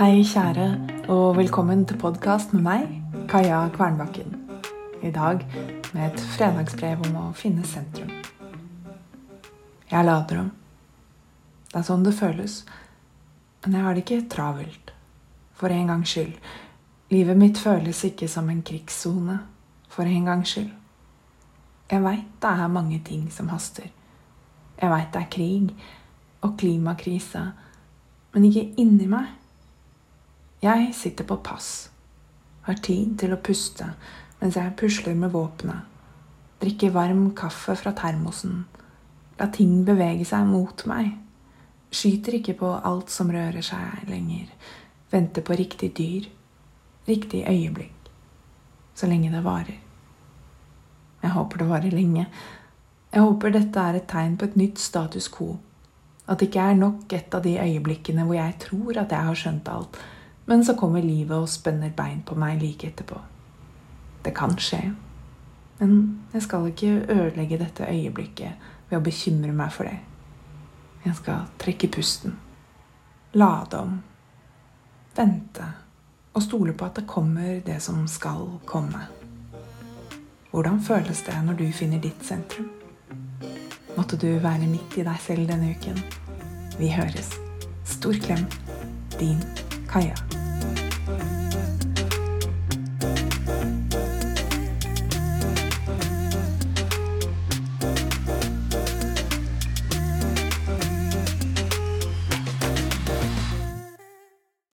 Hei, kjære, og velkommen til podkast med meg, Kaja Kvernbakken. I dag med et fredagsbrev om å finne sentrum. Jeg lader om. Det er sånn det føles. Men jeg har det ikke travelt. For en gangs skyld. Livet mitt føles ikke som en krigssone. For en gangs skyld. Jeg veit det er mange ting som haster. Jeg veit det er krig og klimakrise, men ikke inni meg. Jeg sitter på pass, har tid til å puste mens jeg pusler med våpenet, drikker varm kaffe fra termosen, la ting bevege seg mot meg, skyter ikke på alt som rører seg lenger, venter på riktig dyr, riktig øyeblikk, så lenge det varer. Jeg håper det varer lenge. Jeg håper dette er et tegn på et nytt status quo. At det ikke er nok et av de øyeblikkene hvor jeg tror at jeg har skjønt alt, men så kommer livet og spenner bein på meg like etterpå. Det kan skje. Men jeg skal ikke ødelegge dette øyeblikket ved å bekymre meg for det. Jeg skal trekke pusten, lade om, vente og stole på at det kommer det som skal komme. Hvordan føles det når du finner ditt sentrum? Måtte du være midt i deg selv denne uken. Vi høres. Stor klem. Din Kaja.